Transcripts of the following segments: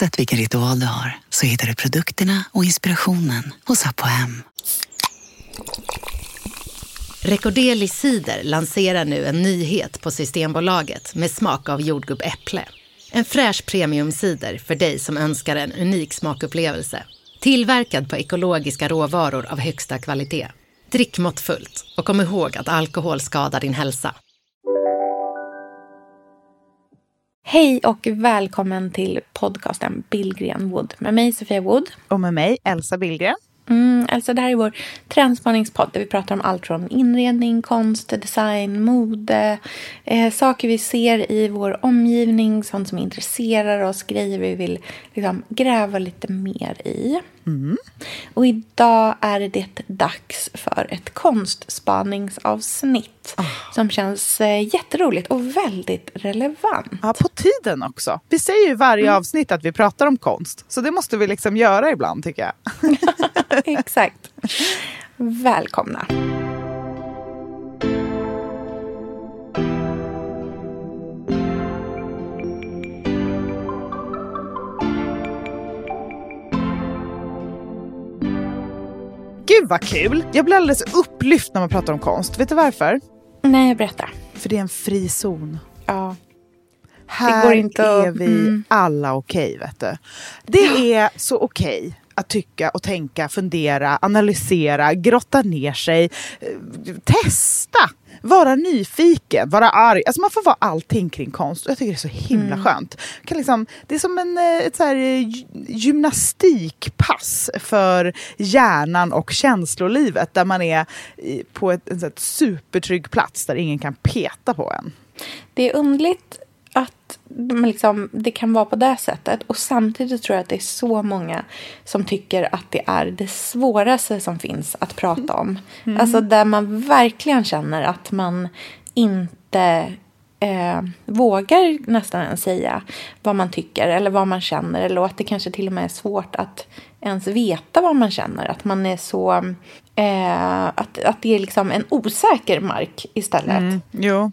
Oavsett vilken ritual du har så hittar du produkterna och inspirationen hos Apohem. Recordeli Cider lanserar nu en nyhet på Systembolaget med smak av jordgubbäpple. En fräsch premiumcider för dig som önskar en unik smakupplevelse. Tillverkad på ekologiska råvaror av högsta kvalitet. Drick måttfullt och kom ihåg att alkohol skadar din hälsa. Hej och välkommen till podcasten Billgren Wood med mig Sofia Wood. Och med mig Elsa Billgren. Mm, alltså det här är vår trendspaningspodd där vi pratar om allt från inredning, konst, design, mode, eh, saker vi ser i vår omgivning, sånt som intresserar oss, grejer vi vill liksom, gräva lite mer i. Mm. Och idag är det dags för ett konstspaningsavsnitt oh. som känns eh, jätteroligt och väldigt relevant. Ja, på tiden också. Vi säger ju varje mm. avsnitt att vi pratar om konst, så det måste vi liksom göra ibland tycker jag. Exakt. Välkomna. Vad kul! Jag blir alldeles upplyft när man pratar om konst. Vet du varför? Nej, berätta. För det är en fri zon. Ja. Här går inte är vi mm. alla okej, okay, vet du. Det är så okej okay att tycka och tänka, fundera, analysera, grotta ner sig, eh, testa, vara nyfiken, vara arg. Alltså man får vara allting kring konst. Jag tycker det är så himla mm. skönt. Kan liksom, det är som en, eh, ett så här eh, gymnastikpass för hjärnan och känslolivet där man är på ett, en så supertrygg plats där ingen kan peta på en. Det är underligt att liksom, det kan vara på det sättet. Och samtidigt tror jag att det är så många som tycker att det är det svåraste som finns att prata om. Mm. Alltså där man verkligen känner att man inte eh, vågar nästan ens säga vad man tycker eller vad man känner. Eller att det kanske till och med är svårt att ens veta vad man känner. Att man är så... Eh, att, att det är liksom en osäker mark istället. Mm, jo.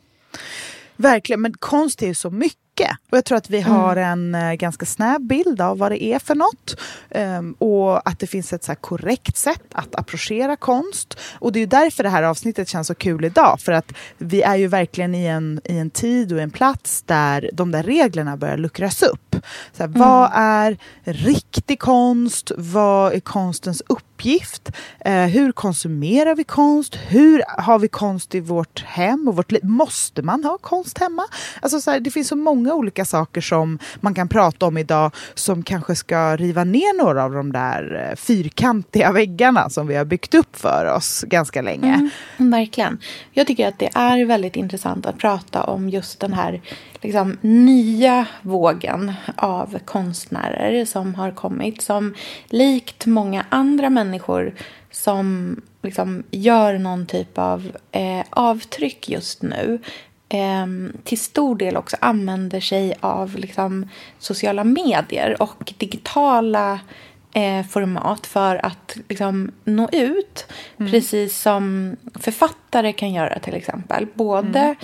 Verkligen, men konst är så mycket. Och jag tror att vi mm. har en uh, ganska snäv bild av vad det är för något. Um, och att det finns ett så korrekt sätt att approchera konst. Och det är därför det här avsnittet känns så kul idag. För att vi är ju verkligen i en, i en tid och en plats där de där reglerna börjar luckras upp. Så här, mm. Vad är riktig konst? Vad är konstens uppgift? Eh, hur konsumerar vi konst? Hur har vi konst i vårt hem och vårt liv? Måste man ha konst hemma? Alltså, så här, det finns så många olika saker som man kan prata om idag som kanske ska riva ner några av de där eh, fyrkantiga väggarna som vi har byggt upp för oss ganska länge. Mm, verkligen. Jag tycker att det är väldigt intressant att prata om just den här liksom, nya vågen av konstnärer som har kommit som likt många andra människor som liksom, gör någon typ av eh, avtryck just nu eh, till stor del också använder sig av liksom, sociala medier och digitala eh, format för att liksom, nå ut. Mm. Precis som författare kan göra till exempel. Både mm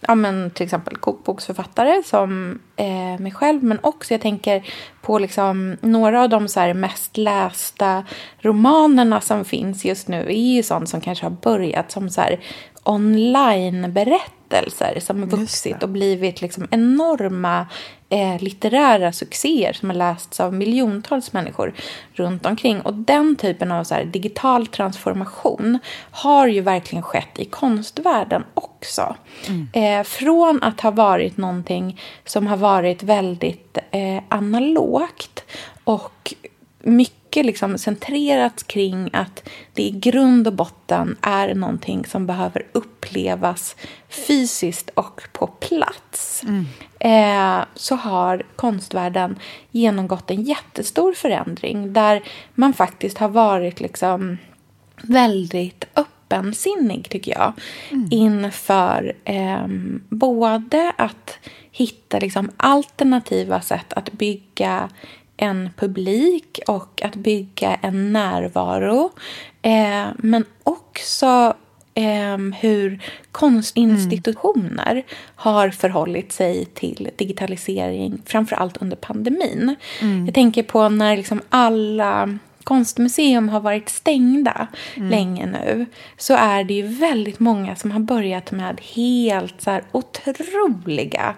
ja, men till exempel kokboksförfattare som eh, mig själv. Men också jag tänker på liksom, några av de så här, mest lästa romanerna som finns just nu är ju sånt som kanske har börjat som så här, online-berättelser som har vuxit och blivit liksom enorma eh, litterära succéer som har lästs av miljontals människor runt omkring. Och den typen av så här, digital transformation har ju verkligen skett i konstvärlden också. Mm. Eh, från att ha varit någonting som har varit väldigt eh, analogt och mycket liksom centrerat kring att det i grund och botten är någonting som behöver upplevas fysiskt och på plats. Mm. Eh, så har konstvärlden genomgått en jättestor förändring där man faktiskt har varit liksom väldigt öppensinnig, tycker jag, mm. inför eh, både att hitta liksom, alternativa sätt att bygga en publik och att bygga en närvaro. Eh, men också eh, hur konstinstitutioner mm. har förhållit sig till digitalisering, framför allt under pandemin. Mm. Jag tänker på när liksom alla konstmuseum har varit stängda mm. länge nu så är det ju väldigt många som har börjat med helt så otroliga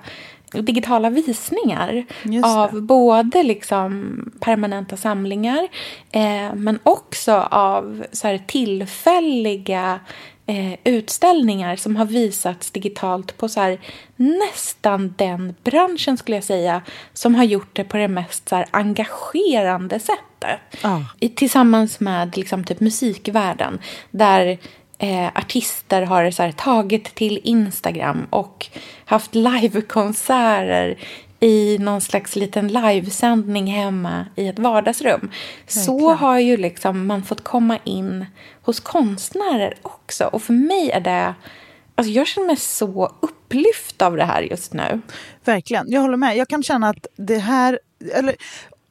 digitala visningar av både liksom permanenta samlingar eh, men också av så här tillfälliga eh, utställningar som har visats digitalt på så här, nästan den branschen skulle jag säga som har gjort det på det mest så här, engagerande sättet. Ah. I, tillsammans med liksom, typ musikvärlden där eh, artister har så här, tagit till Instagram och haft livekonserter i någon slags liten livesändning hemma i ett vardagsrum. Verkligen. Så har ju liksom man fått komma in hos konstnärer också. Och för mig är det... Alltså jag känner mig så upplyft av det här just nu. Verkligen, jag håller med. Jag kan känna att det här... Eller,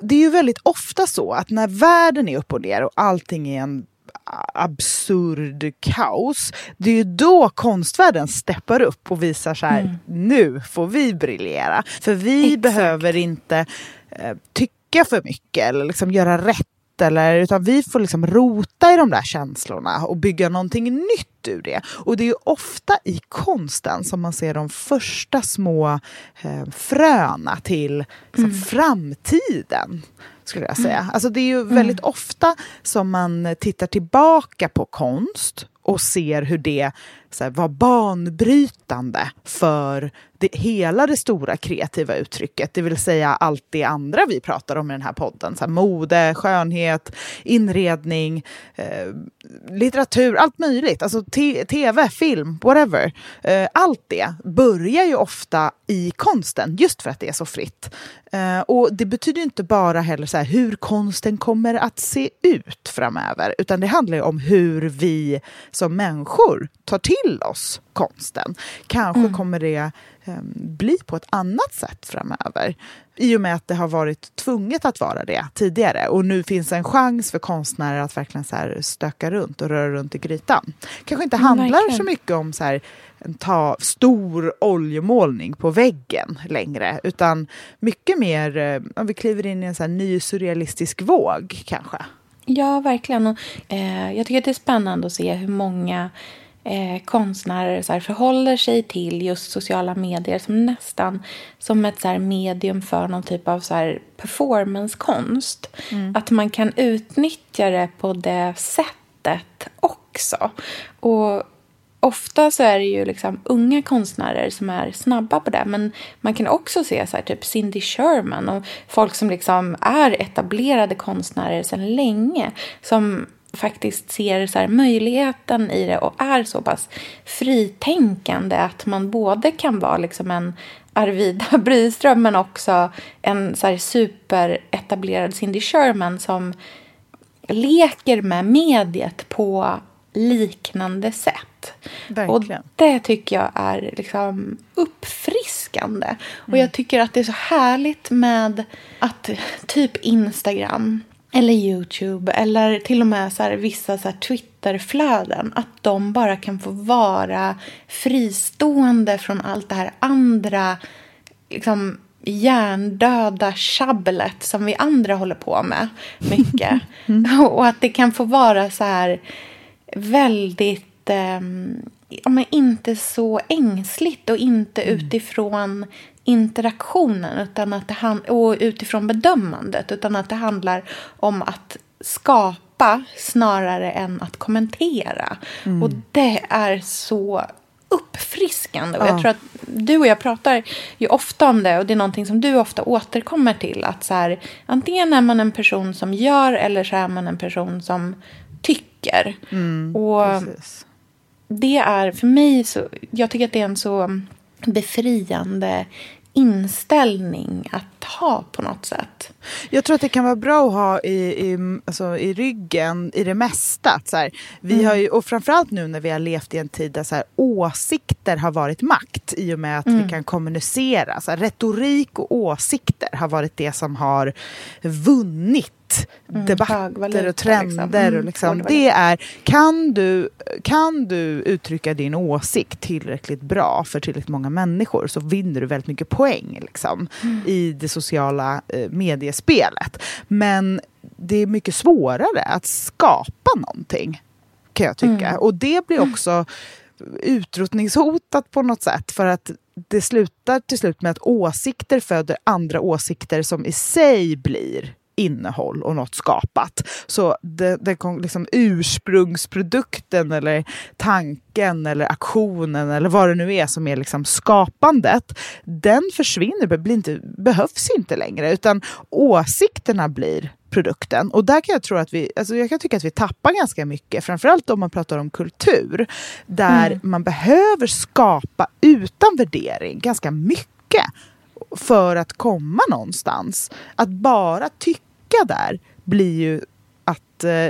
det är ju väldigt ofta så att när världen är upp och ner och allting är en absurd kaos. Det är ju då konstvärlden steppar upp och visar så här, mm. nu får vi briljera. För vi Exakt. behöver inte eh, tycka för mycket eller liksom göra rätt eller, utan vi får liksom rota i de där känslorna och bygga någonting nytt ur det. Och det är ofta i konsten som man ser de första små eh, fröna till liksom, mm. framtiden skulle jag säga. Mm. Alltså det är ju väldigt mm. ofta som man tittar tillbaka på konst och ser hur det så här, var banbrytande för det, hela det stora kreativa uttrycket. Det vill säga allt det andra vi pratar om i den här podden. Så här, mode, skönhet, inredning, eh, litteratur, allt möjligt. Alltså tv, film, whatever. Eh, allt det börjar ju ofta i konsten, just för att det är så fritt. Eh, och det betyder inte bara heller så här, hur konsten kommer att se ut framöver, utan det handlar om hur vi som människor tar till oss konsten. Kanske mm. kommer det um, bli på ett annat sätt framöver. I och med att det har varit tvunget att vara det tidigare. Och nu finns en chans för konstnärer att verkligen så här stöka runt och röra runt i grytan. Kanske inte handlar mm, så mycket om så här, en ta, stor oljemålning på väggen längre. Utan mycket mer, eh, om vi kliver in i en så ny surrealistisk våg kanske. Ja, verkligen. Och, eh, jag tycker att det är spännande att se hur många eh, konstnärer så här, förhåller sig till just sociala medier som nästan som ett så här, medium för någon typ av så här, performancekonst. Mm. Att man kan utnyttja det på det sättet också. Och ofta så är det ju liksom unga konstnärer som är snabba på det. Men man kan också se så här, typ Cindy Sherman och folk som liksom är etablerade konstnärer sedan länge. Som faktiskt ser så här, möjligheten i det och är så pass fritänkande att man både kan vara liksom en Arvida Bryström men också en så här, superetablerad Cindy Sherman som leker med mediet på liknande sätt. Verkligen. Och det tycker jag är liksom uppfriskande. Mm. Och jag tycker att det är så härligt med att typ Instagram eller Youtube eller till och med så här, vissa så här, Twitterflöden. Att de bara kan få vara fristående från allt det här andra liksom, hjärndöda tjabblet som vi andra håller på med mycket. mm. Och att det kan få vara så här väldigt eh, ja, men inte så ängsligt och inte mm. utifrån interaktionen utan att det och utifrån bedömandet utan att det handlar om att skapa snarare än att kommentera. Mm. Och det är så uppfriskande. Och ja. jag tror att du och jag pratar ju ofta om det och det är någonting som du ofta återkommer till. Att så här, antingen är man en person som gör eller så är man en person som tycker. Mm, och precis. Det är för mig så, jag tycker att det är en så befriande inställning att ha på något sätt. Jag tror att det kan vara bra att ha i, i, alltså, i ryggen i det mesta. Så här, vi mm. har ju, och framförallt nu när vi har levt i en tid där så här, åsikter har varit makt i och med att mm. vi kan kommunicera. Så här, retorik och åsikter har varit det som har vunnit debatter högvaluta, och trender. liksom. Mm, och liksom, hårdvaluta. det är, kan du, kan du uttrycka din åsikt tillräckligt bra för tillräckligt många människor så vinner du väldigt mycket poäng liksom, i det sociala eh, mediespelet. Men det är mycket svårare att skapa någonting, kan jag tycka. Och det blir också utrotningshotat på något sätt. För att det slutar till slut med att åsikter föder andra åsikter som i sig blir innehåll och något skapat. Så det, det kom liksom ursprungsprodukten eller tanken eller aktionen eller vad det nu är som är liksom skapandet, den försvinner, blir inte, behövs inte längre utan åsikterna blir produkten. Och där kan jag tro att vi, alltså jag kan tycka att vi tappar ganska mycket, framförallt om man pratar om kultur, där man behöver skapa utan värdering ganska mycket för att komma någonstans. Att bara tycka där blir ju att eh,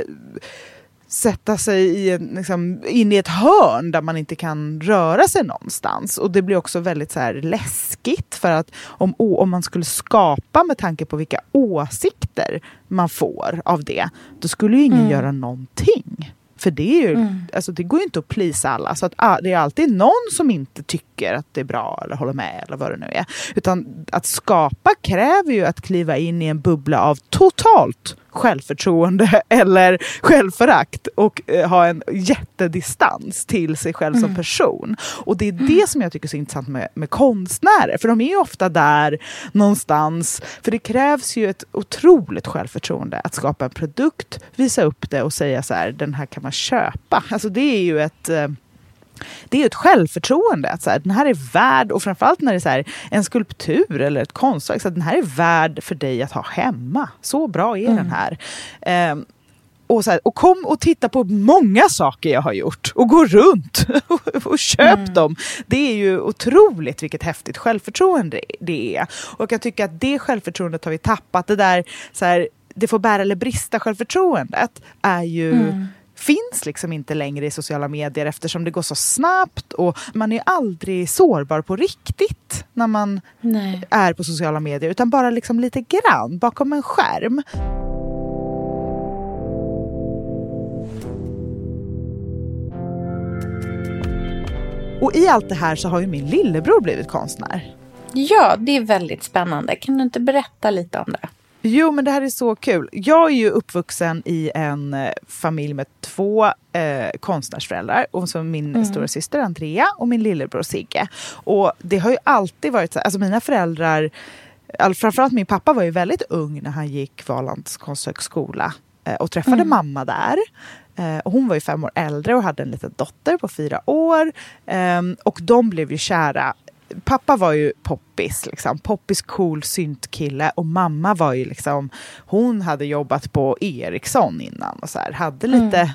sätta sig i en, liksom, in i ett hörn där man inte kan röra sig någonstans. Och det blir också väldigt så här, läskigt för att om, om man skulle skapa med tanke på vilka åsikter man får av det, då skulle ju ingen göra någonting. För det, är ju, alltså det går ju inte att plisa alla. Så att, ah, det är alltid någon som inte tycker att det är bra eller håller med eller vad det nu är. Utan att skapa kräver ju att kliva in i en bubbla av totalt självförtroende eller självförakt och eh, ha en jättedistans till sig själv som person. Och det är det som jag tycker är så intressant med, med konstnärer. För de är ju ofta där någonstans. För det krävs ju ett otroligt självförtroende att skapa en produkt, visa upp det och säga så här, den här kan man köpa. Alltså det är ju ett eh, det är ett självförtroende. Att så här, den här är värd, och framförallt när det är här, en skulptur eller ett konstverk, så att den här är värd för dig att ha hemma. Så bra är den här. Ehm, och, så här, och kom och titta på många saker jag har gjort och gå runt och, och köp dem. Det är ju otroligt vilket häftigt självförtroende det är. Och jag tycker att det självförtroendet har vi tappat. Det där så här, det får bära eller brista självförtroendet är ju finns liksom inte längre i sociala medier eftersom det går så snabbt och man är aldrig sårbar på riktigt när man Nej. är på sociala medier utan bara liksom lite grann bakom en skärm. Och i allt det här så har ju min lillebror blivit konstnär. Ja, det är väldigt spännande. Kan du inte berätta lite om det? Jo, men det här är så kul. Jag är ju uppvuxen i en eh, familj med två eh, konstnärsföräldrar. Och så min stora syster Andrea och min lillebror Sigge. Och det har ju alltid varit så alltså mina föräldrar, all, framförallt min pappa var ju väldigt ung när han gick Valands konsthögskola eh, och träffade mamma där. Eh, och hon var ju fem år äldre och hade en liten dotter på fyra år. Ehm, och de blev ju kära pappa var ju poppis, liksom. poppis cool syntkille och mamma var ju liksom, hon hade jobbat på Ericsson innan och så här, hade lite mm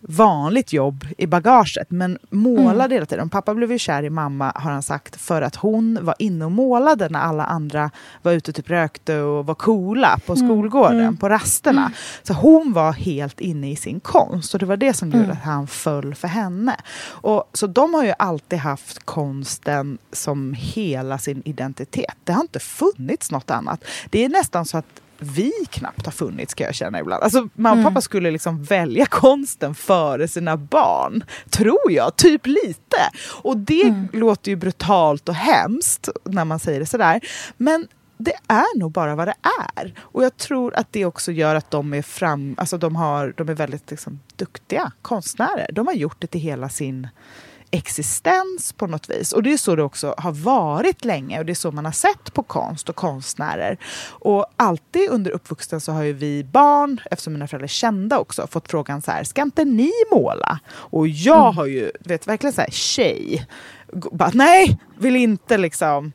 vanligt jobb i bagaget men målade hela tiden. Pappa blev ju kär i mamma har han sagt för att hon var inne och målade när alla andra var ute och typ rökte och var coola på skolgården, på rasterna. Så hon var helt inne i sin konst och det var det som gjorde att han föll för henne. Och, så de har ju alltid haft konsten som hela sin identitet. Det har inte funnits något annat. Det är nästan så att vi knappt har funnits kan jag känna ibland. Alltså, mamma och pappa skulle liksom välja konsten före sina barn. Tror jag, typ lite. Och det låter ju brutalt och hemskt när man säger det sådär. Men det är nog bara vad det är. Och jag tror att det också gör att de är fram, alltså de, har, de är väldigt liksom, duktiga konstnärer. De har gjort det till hela sin existens på något vis. Och det är så det också har varit länge och det är så man har sett på konst och konstnärer. Och alltid under uppvuxen så har ju vi barn, eftersom mina föräldrar är kända också, fått frågan så här, ska inte ni måla? Och jag har ju, vet, verkligen så här tjej, bara, nej, vill inte liksom.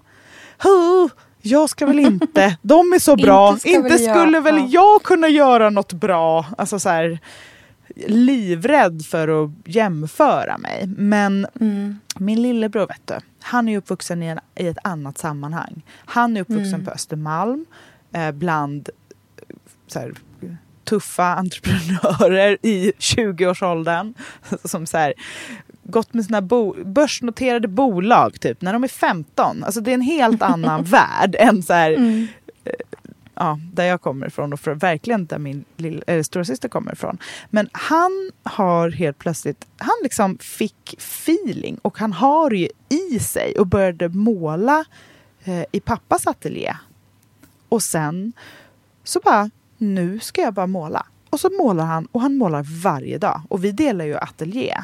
Huh, jag ska väl inte, de är så bra, Inte inte, väl jag, skulle väl ja. jag kunna göra något bra? Alltså så här, livrädd för att jämföra mig. Men min lillebror, vet du, han är uppvuxen i, en, i ett annat sammanhang. Han är uppvuxen på Östermalm eh, bland eh, så här, tuffa entreprenörer i 20-årsåldern. Som så här, gått med sina bo- börsnoterade bolag typ när de är 15. Alltså det är en helt annan värld än så här, ja, där jag kommer ifrån och för, verkligen där min lilla, äh, eh, stora syster kommer ifrån. Men han har helt plötsligt, han liksom fick feeling och han har det ju i sig och började måla eh, i pappas ateljé. Och sen så bara, nu ska jag bara måla. Och så målar han och han målar varje dag. Och vi delar ju ateljé.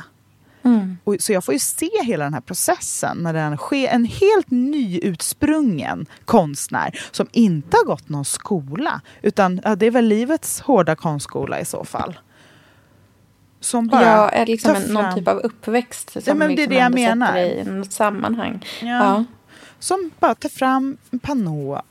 Mm. Och, så jag får ju se hela den här processen när den sker. En helt nyutsprungen konstnär som inte har gått någon skola. Utan ja, det är väl livets hårda konstskola i så fall. Som bara ja, är liksom en, någon typ av uppväxt som ja, men liksom det är det jag menar. i något sammanhang. Ja. ja. Som bara tar fram en panå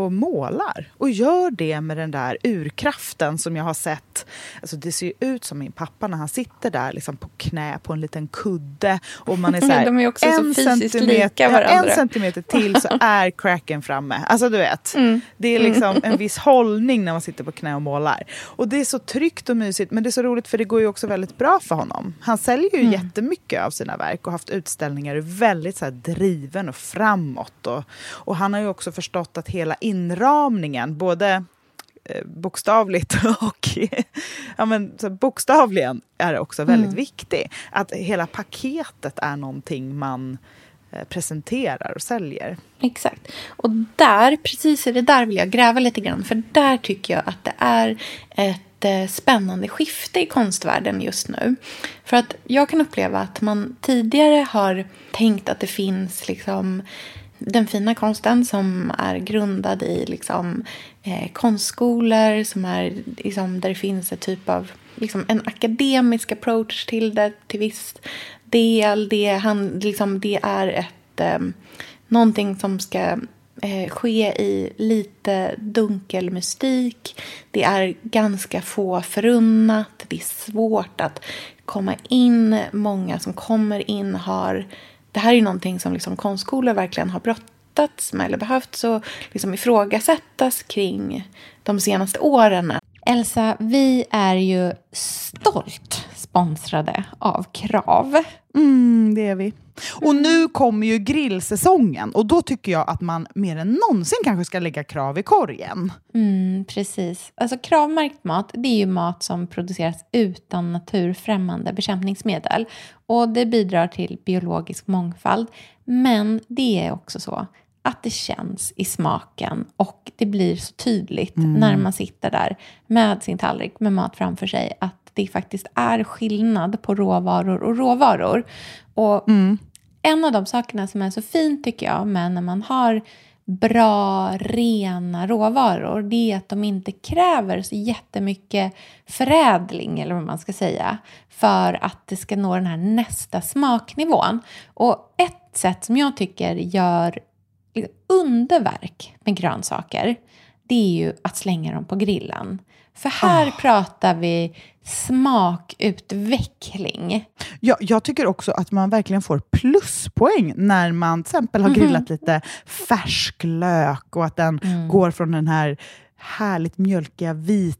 och målar. Och gör det med den där urkraften som jag har sett. Alltså det ser ju ut som min pappa när han sitter där liksom på knä på en liten kudde. Och man är så här, De är också en så fysiskt lika varandra. En centimeter till så är cracken framme. Alltså du vet. Mm. Det är liksom en viss hållning när man sitter på knä och målar. Och det är så tryggt och mysigt. Men det är så roligt för det går ju också väldigt bra för honom. Han säljer ju mm. jättemycket av sina verk och haft utställningar. Är väldigt så driven och framåt. Och, och han har ju också förstått att hela inramningen, både eh, bokstavligt och ja, men, så bokstavligen är också väldigt mm. viktig. Att hela paketet är någonting man eh, presenterar och säljer. Exakt. Och där, precis i det där vill jag gräva lite grann. För där tycker jag att det är ett eh, spännande skifte i konstvärlden just nu. För att jag kan uppleva att man tidigare har tänkt att det finns liksom den fina konsten som är grundad i liksom, eh, konstskolor som är, liksom, där det finns en typ av liksom, en akademisk approach till det till viss del. Det, han, liksom, det är ett, eh, någonting som ska eh, ske i lite dunkel mystik. Det är ganska få förunnat. Det är svårt att komma in. Många som kommer in har det här är någonting som liksom konstskolor verkligen har brottats med eller behövt så liksom ifrågasättas kring de senaste åren. Elsa, vi är ju stolt sponsrade av Krav. Mm, det är vi. Och nu kommer ju grillsäsongen och då tycker jag att man mer än någonsin kanske ska lägga krav i korgen. Mm, precis. Alltså kravmärkt mat, det är ju mat som produceras utan naturfrämmande bekämpningsmedel. Och det bidrar till biologisk mångfald. Men det är också så att det känns i smaken och det blir så tydligt mm. när man sitter där med sin tallrik med mat framför sig att det faktiskt är skillnad på råvaror och råvaror. Och mm. en av de sakerna som är så fint tycker jag med när man har bra, rena råvaror det är att de inte kräver så jättemycket förädling eller vad man ska säga för att det ska nå den här nästa smaknivån. Och ett sätt som jag tycker gör underverk med grönsaker det är ju att slänga dem på grillen. För här oh. pratar vi smakutveckling. Ja, jag tycker också att man verkligen får pluspoäng när man till exempel har grillat mm. lite färsk lök och att den mm. går från den här härligt mjölkiga vita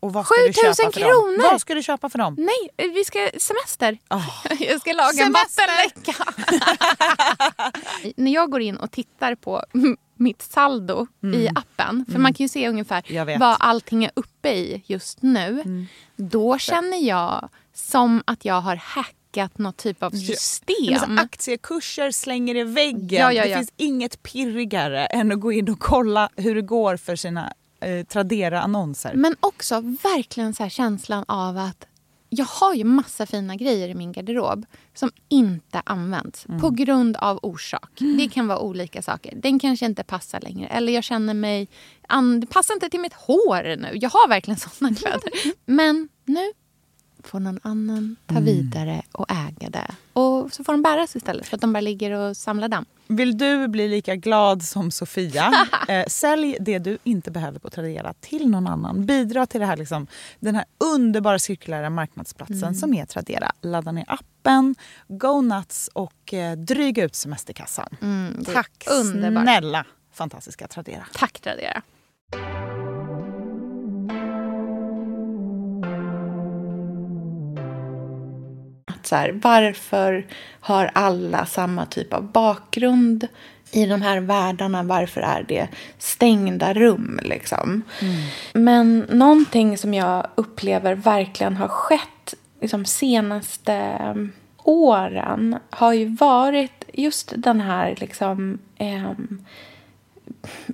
Och vad ska du 7000 köpa för kronor! Vad ska du köpa för dem? Nej, vi ska semester. Oh. Jag ska laga en vattenläcka. När jag går in och tittar på mitt saldo i appen, för man kan ju se ungefär Mm. Vad allting är uppe i just nu. Mm. Då känner jag som att jag har hackat något typ av system. aktiekurser slänger i väggen. Ja, ja, Det ja. finns inget pirrigare än att gå in och kolla hur det går för sina eh, Tradera-annonser. Men också verkligen så här känslan av att jag har ju massa fina grejer i min garderob som inte används Mm. på grund av orsak. Det kan vara olika saker. Den kanske inte passar längre. Eller jag känner mig... Det passar inte till mitt hår nu. Jag har verkligen såna kläder. Men nu får någon annan ta vidare och äga det. Och så får de bäras istället för att de bara ligger och samlar damm. Vill du bli lika glad som Sofia? eh, sälj det du inte behöver på Tradera till någon annan. Bidra till det här, liksom, den här underbara cirkulära marknadsplatsen som är Tradera. Ladda ner appen, go nuts och eh, dryga ut semesterkassan. är Tack underbart. snälla fantastiska Tradera. Tack Tradera. Att så här, varför har alla samma typ av bakgrund i de här världarna? Varför är det stängda rum? Liksom? Men någonting som jag upplever verkligen har skett liksom, senaste åren har ju varit just den här liksom, ehm,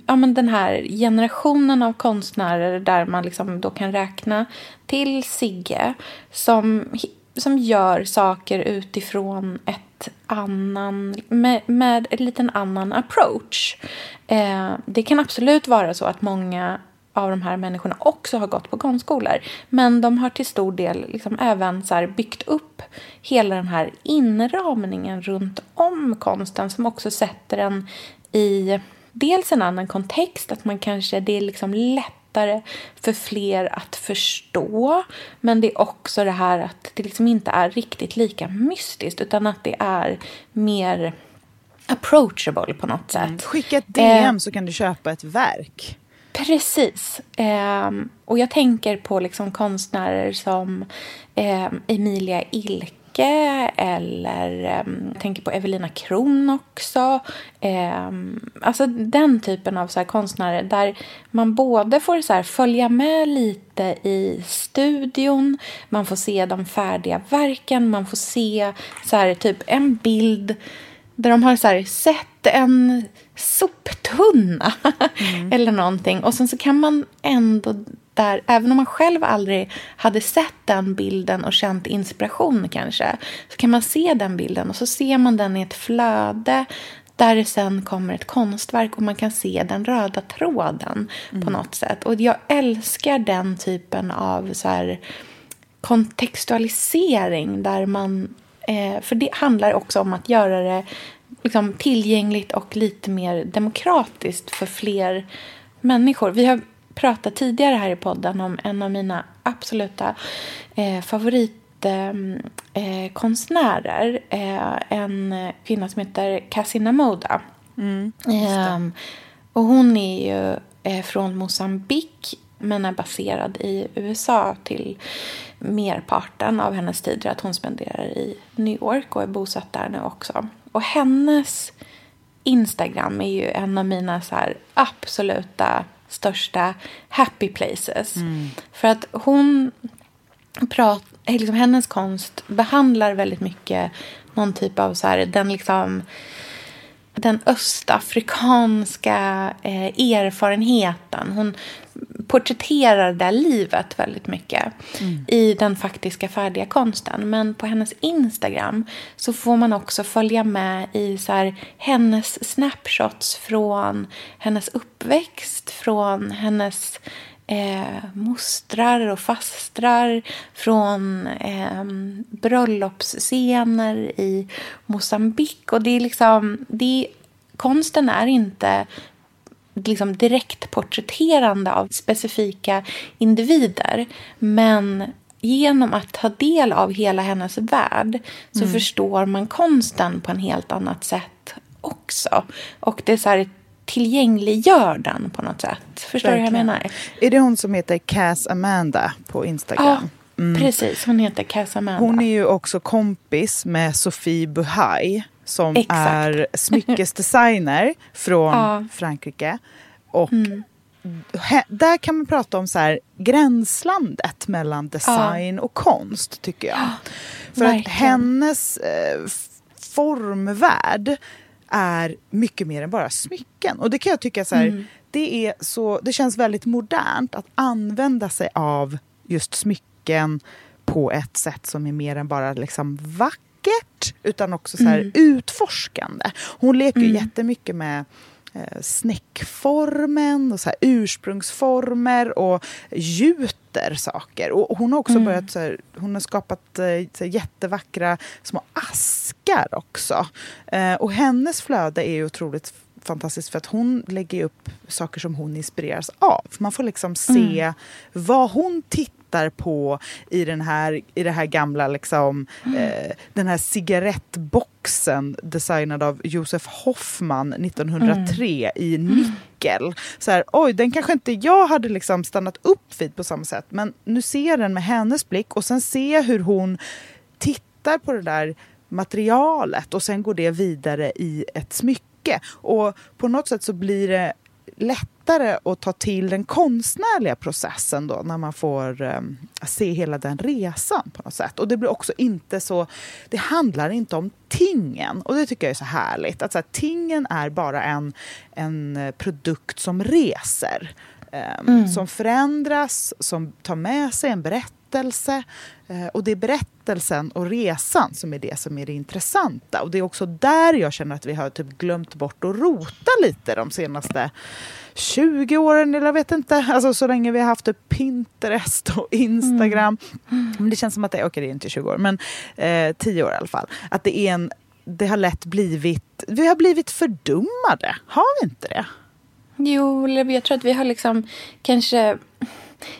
ja, men den här generationen av konstnärer där man liksom då kan räkna till Sigge som, som gör saker utifrån ett annan, med, med en liten annan approach. Eh, det kan absolut vara så att många av de här människorna också har gått på konstskolor. Men de har till stor del liksom även så här byggt upp hela den här inramningen runt om konsten som också sätter den i dels en annan kontext, att man kanske, det är liksom lättare för fler att förstå. Men det är också det här att det liksom inte är riktigt lika mystiskt utan att det är mer approachable på något sätt. Skicka ett DM Eh, så kan du köpa ett verk. Precis. Ehm, och jag tänker på liksom konstnärer som ehm, Emilia Ilke eller um, jag tänker på Evelina Kron också. Um, alltså den typen av så här konstnärer där man både får så här följa med lite i studion, man får se de färdiga verken, man får se så här, typ en bild där de har så här, sett en soptunna eller någonting. Och sen så kan man ändå där, även om man själv aldrig hade sett den bilden och känt inspiration kanske, så kan man se den bilden och så ser man den i ett flöde där det sen kommer ett konstverk och man kan se den röda tråden på något sätt. Och jag älskar den typen av så här kontextualisering där man... Eh, för det handlar också om att göra det liksom, tillgängligt och lite mer demokratiskt för fler människor. Vi har pratat tidigare här i podden om en av mina absoluta eh, favoritkonstnärer. Eh, konstnärer. eh, en kvinna som heter Cassina Moda. Ehm, och hon är ju eh, från Mosambik men är baserad i USA till merparten av hennes tider. Att hon spenderar i New York och är bosatt där nu också. Och hennes Instagram är ju en av mina så absoluta största happy places. För att hon prat, eh, liksom hennes konst behandlar väldigt mycket någon typ av så här, den liksom den östafrikanska eh, erfarenheten. Hon porträtterar det livet väldigt mycket i den faktiska färdiga konsten. Men på hennes Instagram så får man också följa med i så här, hennes snapshots från hennes uppväxt, från hennes eh, mostrar och fastrar från eh, bröllopsscener i Mosambik. Och det är liksom, det, konsten är inte liksom direkt porträtterande av specifika individer. Men genom att ta del av hela hennes värld så förstår man konsten på en helt annat sätt också. Och det är så här tillgängliggör den på något sätt. Förstår du vad jag menar? Är det hon som heter Cass Amanda på Instagram? Ja, precis. Hon heter Cass Amanda. Hon är ju också kompis med Sofie Buhaj som Exakt. är smyckesdesigner från Ja. Mm. Frankrike. Och he, där kan man prata om så här, gränslandet mellan design och konst, tycker jag. För att verkligen. hennes eh, formvärld är mycket mer än bara smycken. Och det kan jag tycka så här, Mm. det, är så, det känns väldigt modernt att använda sig av just smycken på ett sätt som är mer än bara liksom vackert utan också så här Mm. utforskande. Hon leker ju jättemycket med eh, snäckformen och så här ursprungsformer och gjuter saker. Och hon har också Mm. börjat så här, hon har skapat eh, så här, jättevackra små askar också. Eh, och hennes flöde är ju otroligt fantastiskt för att hon lägger upp saker som hon inspireras av. Man får liksom se vad hon tittar på i, den här, i det här gamla, liksom, eh, den här cigarettboxen designad av Josef Hoffman 1903 i nickel. Så här, oj, den kanske inte jag hade liksom stannat upp vid på samma sätt, men nu ser jag den med hennes blick och sen ser jag hur hon tittar på det där materialet och sen går det vidare i ett smycke. Och på något sätt så blir det lättare att ta till den konstnärliga processen då när man får um, se hela den resan på något sätt. Och det blir också inte så, det handlar inte om tingen och det tycker jag är så härligt. Att så här, tingen är bara en, en produkt som reser. ehm, Som förändras, som tar med sig en berättelse. Eh, och det är berättelsen och resan som är det som är det intressanta. Och det är också där jag känner att vi har typ glömt bort att rota lite de senaste 20 åren, eller jag vet inte. Alltså så länge vi har haft typ Pinterest och Instagram. Men det känns som att det, okej det är inte 20 år, men eh, 10 år i alla fall. Att det är en, det har lätt blivit, vi har blivit fördummade. Har vi inte det? Jo, jag tror att vi har liksom kanske...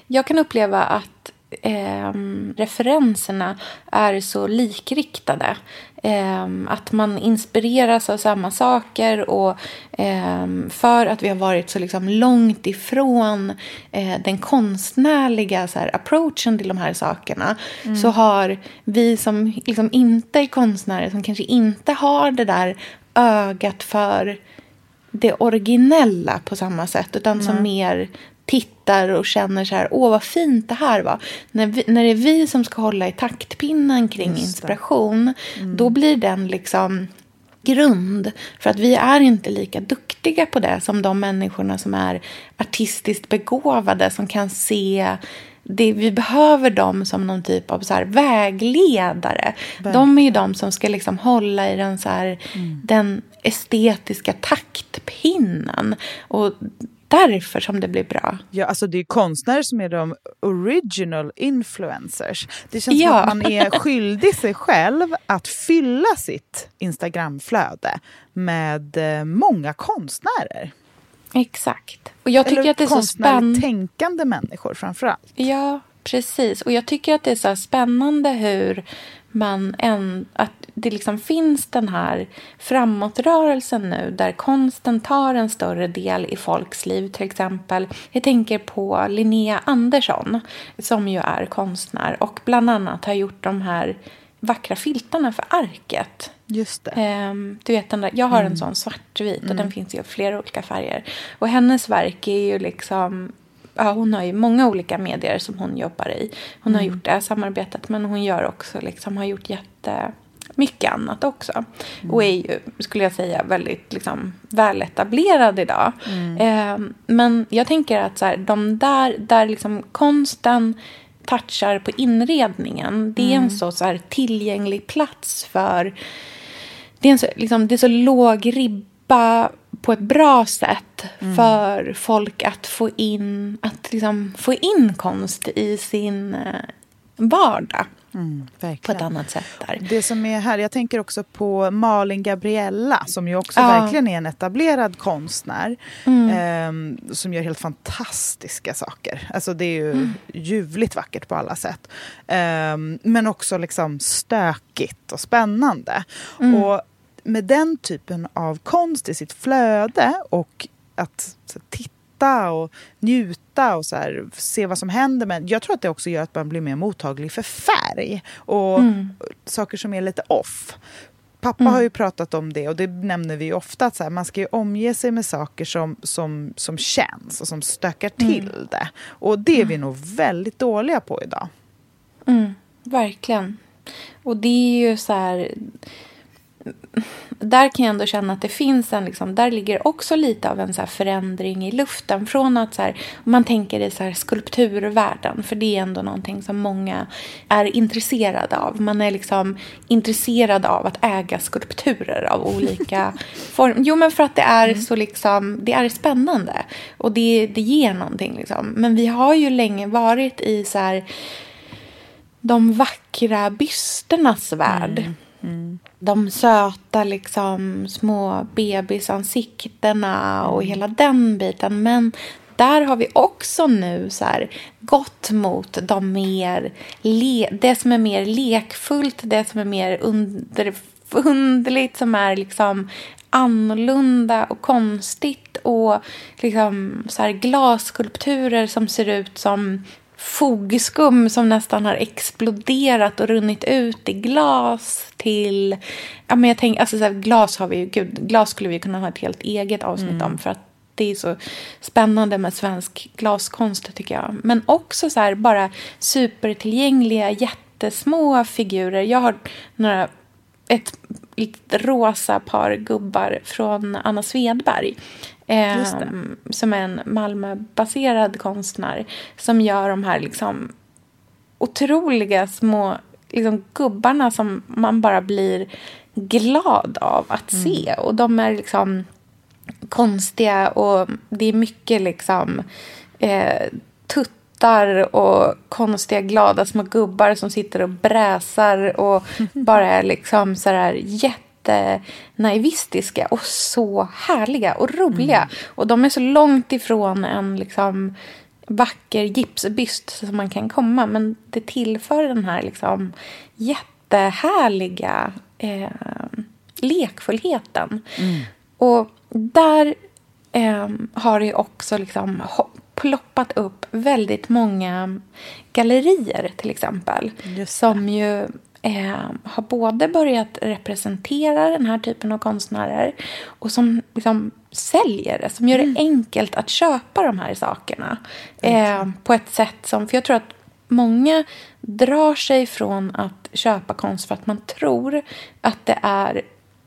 Jag kan uppleva att ehm, referenserna är så likriktade. Ehm, att man inspireras av samma saker och ehm, för att vi har varit så liksom långt ifrån eh, den konstnärliga så här, approachen till de här sakerna så har vi som liksom inte är konstnärer, som kanske inte har det där ögat för det originella på samma sätt utan som mer tittar och känner så här, åh vad fint det här var. När, vi, när det är vi som ska hålla i taktpinnen kring inspiration, då blir den liksom grund. För att vi är inte lika duktiga på det som de människorna som är artistiskt begåvade, som kan se det, vi behöver dem som någon typ av så vägledare. De är ju de som ska liksom hålla i den, så här, den estetiska taktpinnen. Och därför som det blir bra. Ja, alltså det är konstnärer som är de original influencers. Det känns som Ja. att man är skyldig sig själv att fylla sitt Instagramflöde med eh, många konstnärer. Exakt. Och jag tycker Eller att det är så spännande. tänkande människor framför allt. Ja, precis. Och jag tycker att det är så spännande hur man en, att det liksom finns den här framåtrörelsen nu där konsten tar en större del i folks liv. Till exempel, jag tänker på Linnea Andersson som ju är konstnär och bland annat har gjort de här vackra filtarna för arket. Just det. Ehm, du vet den där, jag har en sån svartvit och den finns i flera olika färger. Och hennes verk är ju liksom, ja hon har ju många olika medier som hon jobbar i. Hon har gjort det här samarbetet men hon gör också liksom, har gjort jätte mycket annat också. Och är ju, skulle jag säga, väldigt liksom, väletablerad idag. Ehm, men jag tänker att så här, de där, där liksom konsten touchar på inredningen. Det är en så, så här, tillgänglig plats för... Det är, en så, liksom, det är så låg ribba på ett bra sätt för folk att få in, att liksom, få in konst i sin eh, vardag Mm, på ett annat sätt. där. Det som är här, jag tänker också på Malin Gabriella som ju också Ja. verkligen är en etablerad konstnär. Mm. ehm, som gör helt fantastiska saker. Alltså det är ju Mm. ljuvligt vackert på alla sätt. Ehm, men också liksom stökigt och spännande. Mm. Och med den typen av konst i sitt flöde och att så, titta och njuta och så här, se vad som händer. Men jag tror att det också gör att man blir mer mottaglig för färg och mm. saker som är lite off. Pappa mm. har ju pratat om det och det nämner vi ju ofta att så här, man ska ju omge sig med saker som, som, som känns och som stökar mm. till mm. det. Och det är vi nog väldigt dåliga på idag. Mm, verkligen. Och det är ju så här där kan jag ändå känna att det finns en, liksom, där ligger också lite av en så förändring i luften. Från att så här, man tänker i så här skulpturvärlden, för det är ändå någonting som många är intresserade av. Man är liksom intresserad av att äga skulpturer av olika former. Jo, men för att det är mm. så liksom, det är spännande och det, det ger någonting. Liksom. Men vi har ju länge varit i så här, de vackra bysternas värld. Mm. Mm de söta liksom, små bebisansiktena och hela den biten. Men där har vi också nu så här, gått mot de mer det som är mer lekfullt, det som är mer underligt, som är liksom annorlunda och konstigt och liksom så här glasskulpturer som ser ut som fogskum som nästan har exploderat och runnit ut i glas till... Ja, men jag tänk, alltså så här, glas har vi ju... Gud, glas skulle vi kunna ha ett helt eget avsnitt mm. om för att det är så spännande med svensk glaskonst tycker jag. Men också så här, bara supertillgängliga jättesmå figurer. Jag har några, ett rosa par gubbar från Anna Svedberg Eh, som är en Malmöbaserad konstnär som gör de här liksom otroliga små liksom, gubbarna som man bara blir glad av att mm. se. Och de är liksom konstiga och det är mycket liksom eh, tuttar och konstiga glada små gubbar som sitter och bräsar och bara är liksom sådär jätte jättenaivistiska och så härliga och roliga. Mm. Och de är så långt ifrån en liksom vacker gipsbyst som man kan komma. Men det tillför den här liksom jättehärliga eh, lekfullheten. Mm. Och där eh, har det också liksom ploppat upp väldigt många gallerier till exempel. Som ju eh, har både börjat representera den här typen av konstnärer och som liksom säljer det, som gör det mm. enkelt att köpa de här sakerna. Eh, på ett sätt som, för jag tror att många drar sig från att köpa konst för att man tror att det är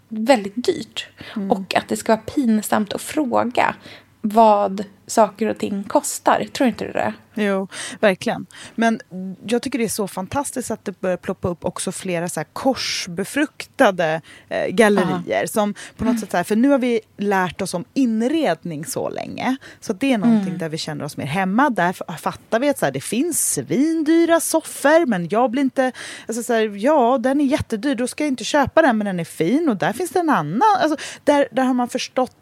väldigt dyrt. Mm. Och att det ska vara pinsamt att fråga vad saker och ting kostar. Tror inte du det? Jo, verkligen. Men jag tycker det är så fantastiskt att det börjar ploppa upp också flera så här korsbefruktade eh, gallerier. Aha. Som på något mm. sätt så här, för nu har vi lärt oss om inredning så länge. Så det är någonting mm. där vi känner oss mer hemma. Där fattar vi att så här, det finns svindyra soffor men jag blir inte... Alltså så här, ja, den är jättedyr, då ska jag inte köpa den men den är fin. Och där finns det en annan. Alltså, där, där har man förstått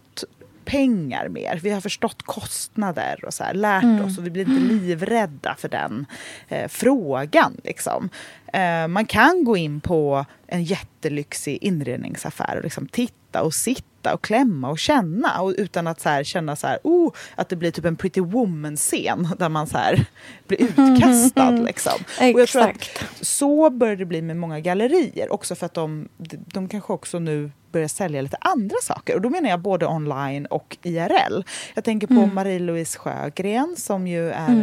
pengar mer. Vi har förstått kostnader och så här, lärt mm. oss och vi blir inte livrädda för den eh, frågan. Liksom. Eh, man kan gå in på en jättelyxig inredningsaffär och liksom titta och sitta och klämma och känna och utan att så här, känna så här, oh, att det blir typ en Pretty Woman-scen där man så här, blir utkastad. Liksom. och jag tror att så börjar det bli med många gallerier också för att de, de kanske också nu börja sälja lite andra saker. Och då menar jag både online och IRL. Jag tänker på mm. Marie-Louise Sjögren som ju är mm.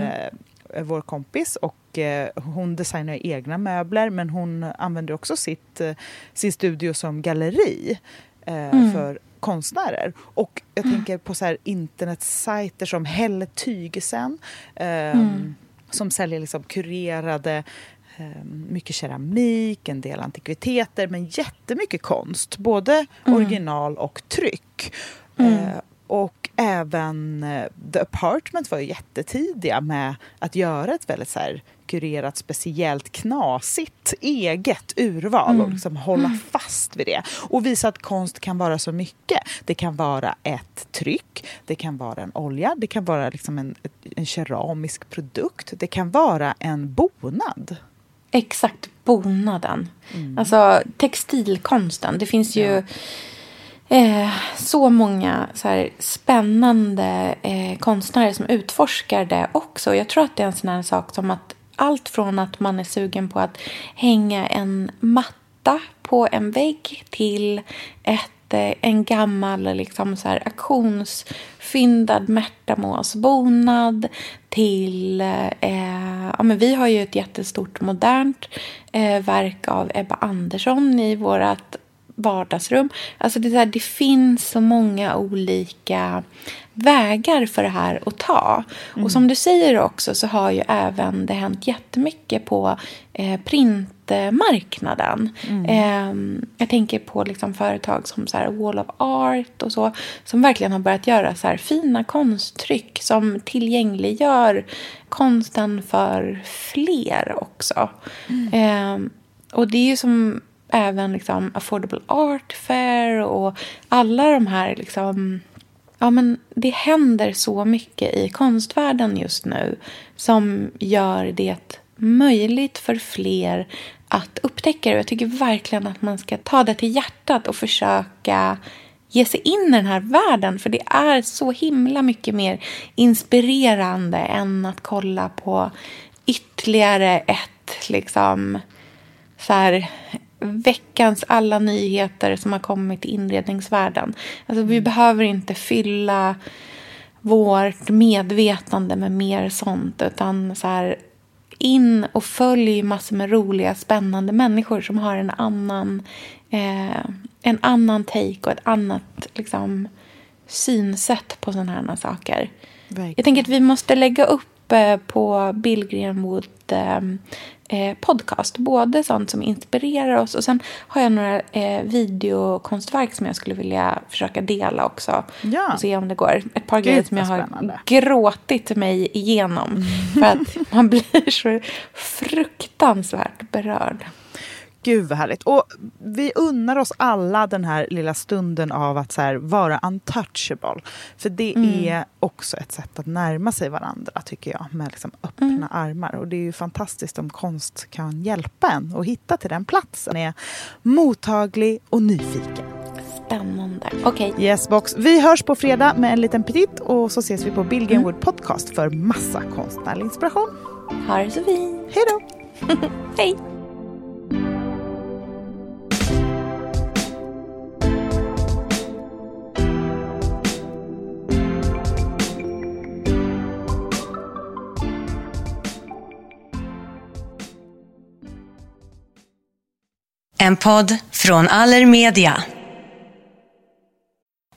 Eh, vår kompis och eh, hon designar egna möbler men hon använder också sitt, eh, sin studio som galleri mm. för konstnärer. Och jag mm. tänker på så här internetsajter som Helle Tygesen um, som säljer liksom kurerade Ehm, mycket keramik, en del antikviteter men jättemycket konst. Både mm. original och tryck. Mm. Eh, och även eh, The Apartment var ju jättetidiga med att göra ett väldigt så här, kurerat, speciellt, knasigt eget urval mm. och liksom hålla mm. fast vid det. Och visa att konst kan vara så mycket. Det kan vara ett tryck, det kan vara en olja, det kan vara liksom en, en keramisk produkt, det kan vara en bonad. Exakt, bonaden. Mm. Alltså textilkonsten. Det finns ju... Ja. eh, så många så här, spännande eh, konstnärer som utforskar det också. Jag tror att det är en sån här sak som att allt från att man är sugen på att hänga en matta på en vägg till ett, eh, en gammal liksom så här, auktionsfyndad Märtamåsbonad till... Eh, eh, ja, men vi har ju ett jättestort modernt eh, verk av Ebba Andersson i vårt vardagsrum. Alltså det, där, det finns så många olika vägar för det här att ta. Mm. Och som du säger också så har ju även det hänt jättemycket på eh, printmarknaden. Mm. Eh, jag tänker på liksom företag som så Wall of Art och så som verkligen har börjat göra så fina konsttryck som tillgängliggör konsten för fler också. Mm. Eh, och det är ju som även liksom Affordable Art Fair och alla de här liksom Ja, men det händer så mycket i konstvärlden just nu som gör det möjligt för fler att upptäcka det. Jag tycker verkligen att man ska ta det till hjärtat och försöka ge sig in i den här världen. För det är så himla mycket mer inspirerande än att kolla på ytterligare ett liksom så här, veckans alla nyheter som har kommit i inredningsvärlden. Alltså, vi mm. behöver inte fylla vårt medvetande med mer sånt. Utan så här, in och följ massor med roliga, spännande människor som har en annan, eh, en annan take och ett annat liksom, synsätt på sådana här saker. Verkligen. Jag tänker att vi måste lägga upp eh, på Bill Greenwood eh, eh, podcast. Både sånt som inspirerar oss och sen har jag några eh, videokonstverk som jag skulle vilja försöka dela också. Ja. Och se om det går. Ett par Gud, grejer som jag har spännande. gråtit mig igenom. Mm. För att man blir så fruktansvärt berörd. Gud vad härligt. Och vi unnar oss alla den här lilla stunden av att så här, vara untouchable. För det mm. är också ett sätt att närma sig varandra tycker jag. Med liksom öppna mm. armar. Och det är ju fantastiskt om konst kan hjälpa en att hitta till den platsen. Är mottaglig och nyfiken. Spännande. Okej. Okay. Yes box. Vi hörs på fredag med en liten petit och så ses vi på Bill mm. Wood Podcast för massa konstnärlig inspiration. Ha det så fint. Hej då. Hej. En podd från Allermedia.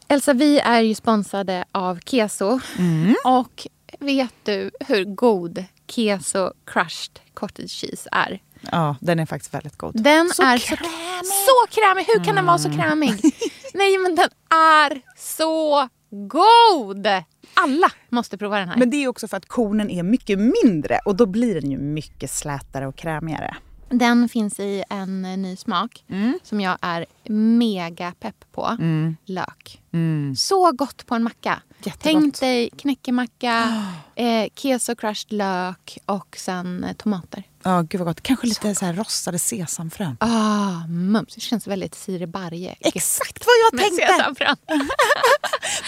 Elsa, vi är ju sponsrade av Keso. Mm. Och vet du hur god Keso crushed cottage cheese är? Ja, den är faktiskt väldigt god. Den så är krämig. Så, så krämig! Hur kan mm. den vara så mm. krämig? Nej, men den är så god! Alla måste prova den här. Men det är också för att kornen är mycket mindre och då blir den ju mycket slätare och krämigare. Den finns i en ny smak mm. som jag är mega pepp på. Mm. Lök. Mm. Så gott på en macka. Jättegott. Tänk dig knäckemacka, eh, keso crushed lök och sen eh, tomater. Ja, oh, gud vad gott. Kanske lite så, så rostade sesamfrön. Ah, mums. Det känns väldigt Siri Barje. Exakt vad jag tänkte! Sesamfrön.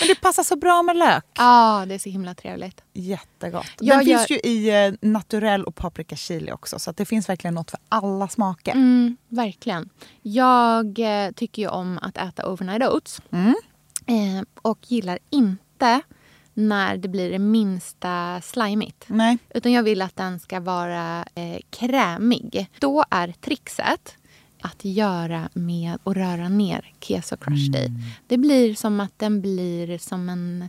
Men det passar så bra med lök. Ja, ah, det är så himla trevligt. Jättegott. Den jag finns ju i eh, naturell och paprika chili också. Så det finns verkligen något för alla smaker. Mm, verkligen. Jag eh, tycker ju om att äta overnight oats. Mm. Eh, och gillar inte när det blir det minsta slimigt. Nej. Utan jag vill att den ska vara eh, krämig. Då är trixet att göra med att röra ner keso crushed mm. Det blir som att den blir som en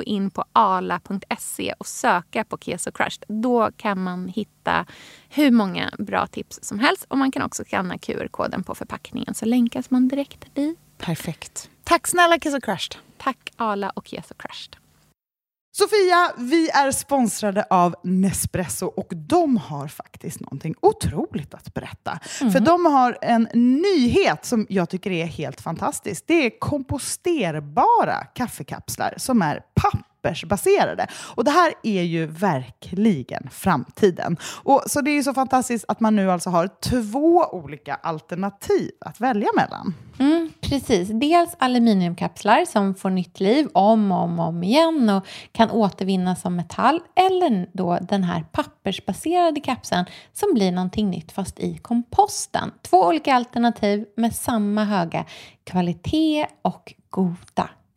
in på ala.se och söka på Keso Crushed. Då kan man hitta hur många bra tips som helst. Och Man kan också skanna QR-koden på förpackningen så länkas man direkt dit. Perfekt. Tack snälla och Crushed. Tack Ala och Yes och Crushed. Sofia, vi är sponsrade av Nespresso och de har faktiskt någonting otroligt att berätta. Mm. För de har en nyhet som jag tycker är helt fantastisk. Det är komposterbara kaffekapslar som är pappersbaserade. Och det här är ju verkligen framtiden. Och så det är ju så fantastiskt att man nu alltså har två olika alternativ att välja mellan. Mm, precis. Dels aluminiumkapslar som får nytt liv om och om, om igen och kan återvinnas som metall. Eller då den här pappersbaserade kapseln som blir någonting nytt fast i komposten. Två olika alternativ med samma höga kvalitet och goda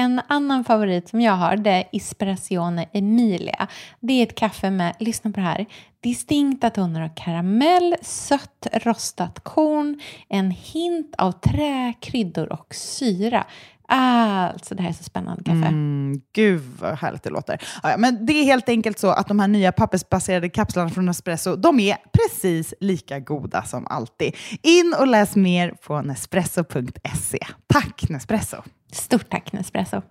En annan favorit som jag har det är Espressione Emilia. Det är ett kaffe med, lyssna på det här, distinkta toner av karamell, sött rostat korn, en hint av trä, kryddor och syra. Alltså, det här är så spännande kaffe. Mm, gud vad härligt det låter. Ja, ja, men det är helt enkelt så att de här nya pappersbaserade kapslarna från Nespresso, de är precis lika goda som alltid. In och läs mer på nespresso.se. Tack Nespresso! Stort tack Nespresso.